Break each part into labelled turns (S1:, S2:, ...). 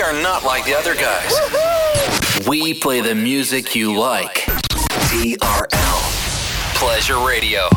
S1: We are not like the other guys. Woo-hoo! We play the music you like. TRL, Pleasure Radio.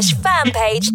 S2: Slash fan page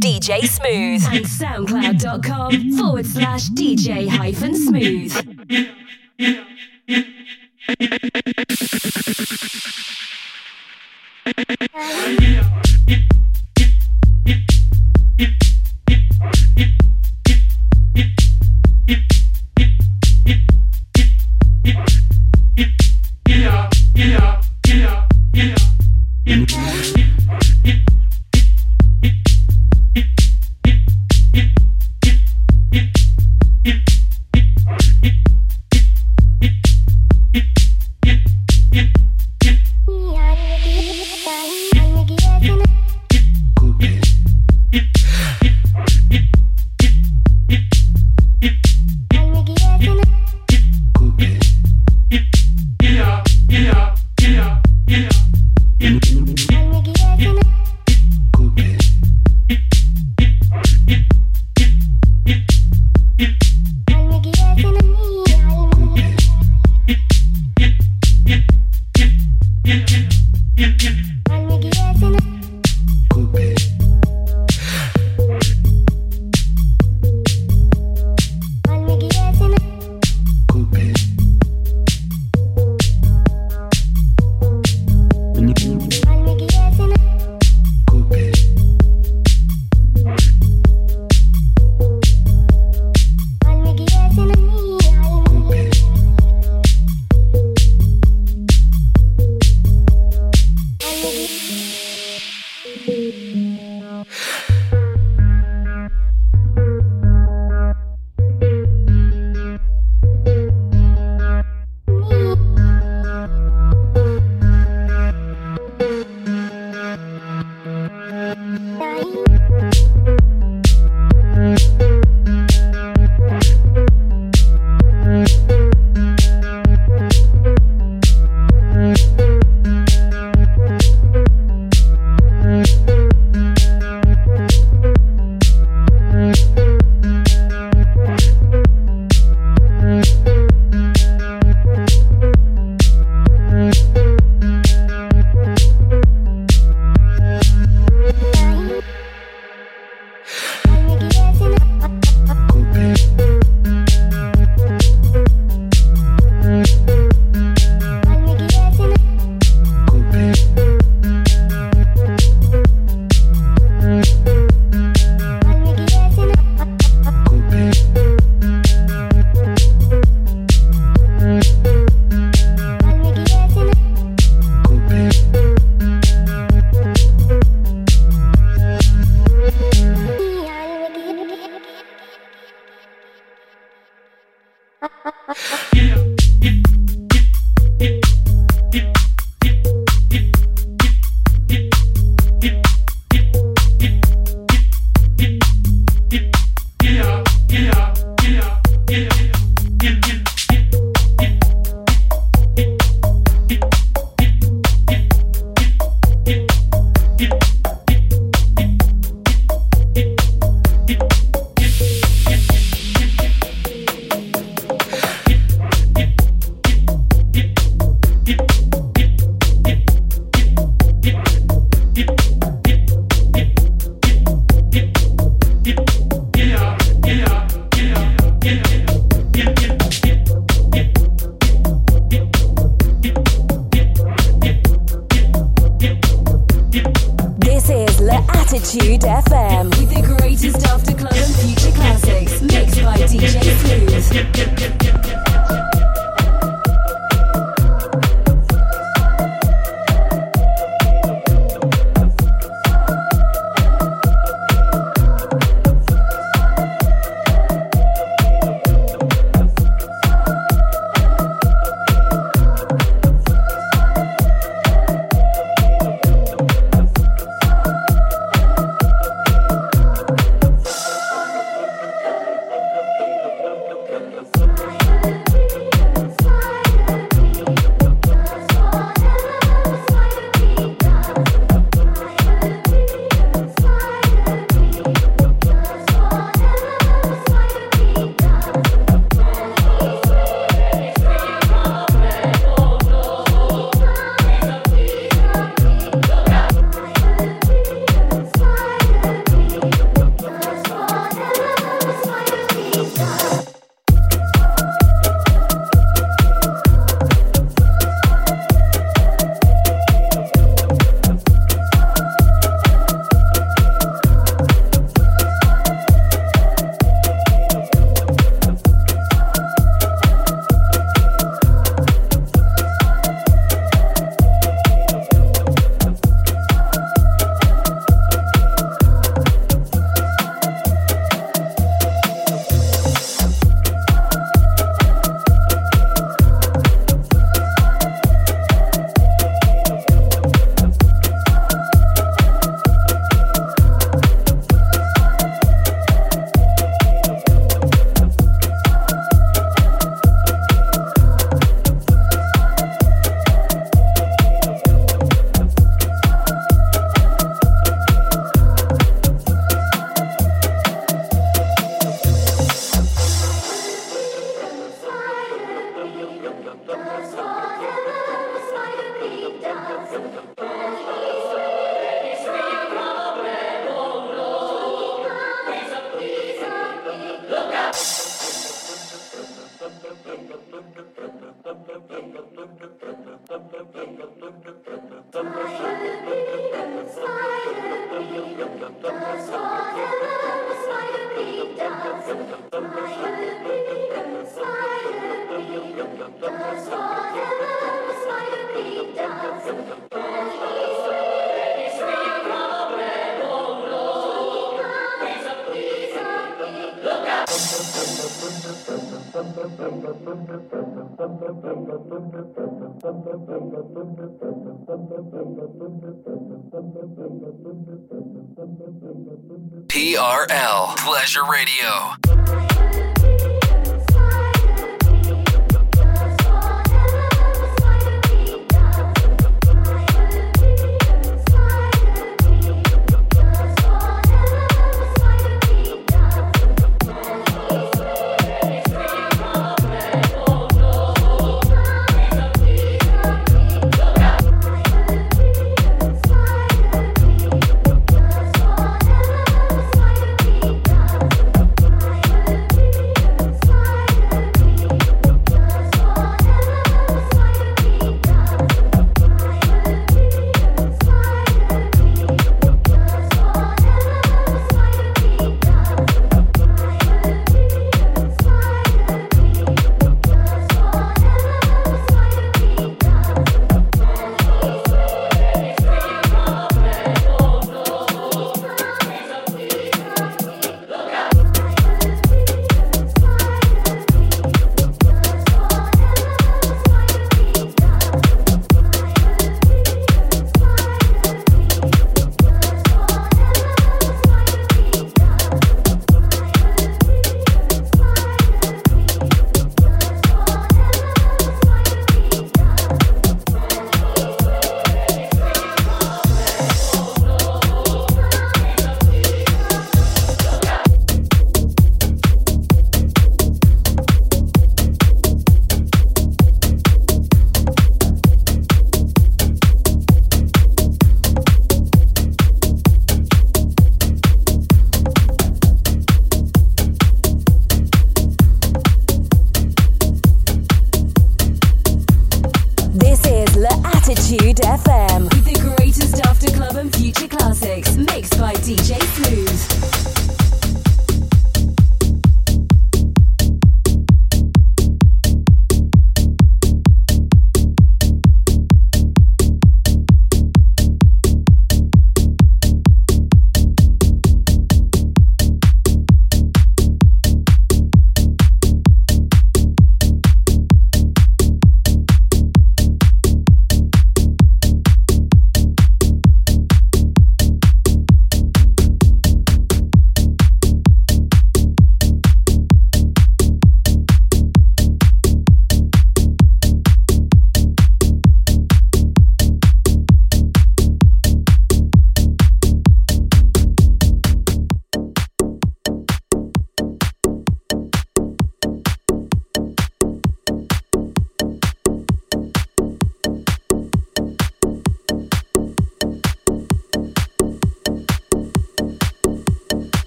S2: TRL Pleasure Radio.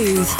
S2: Smooth.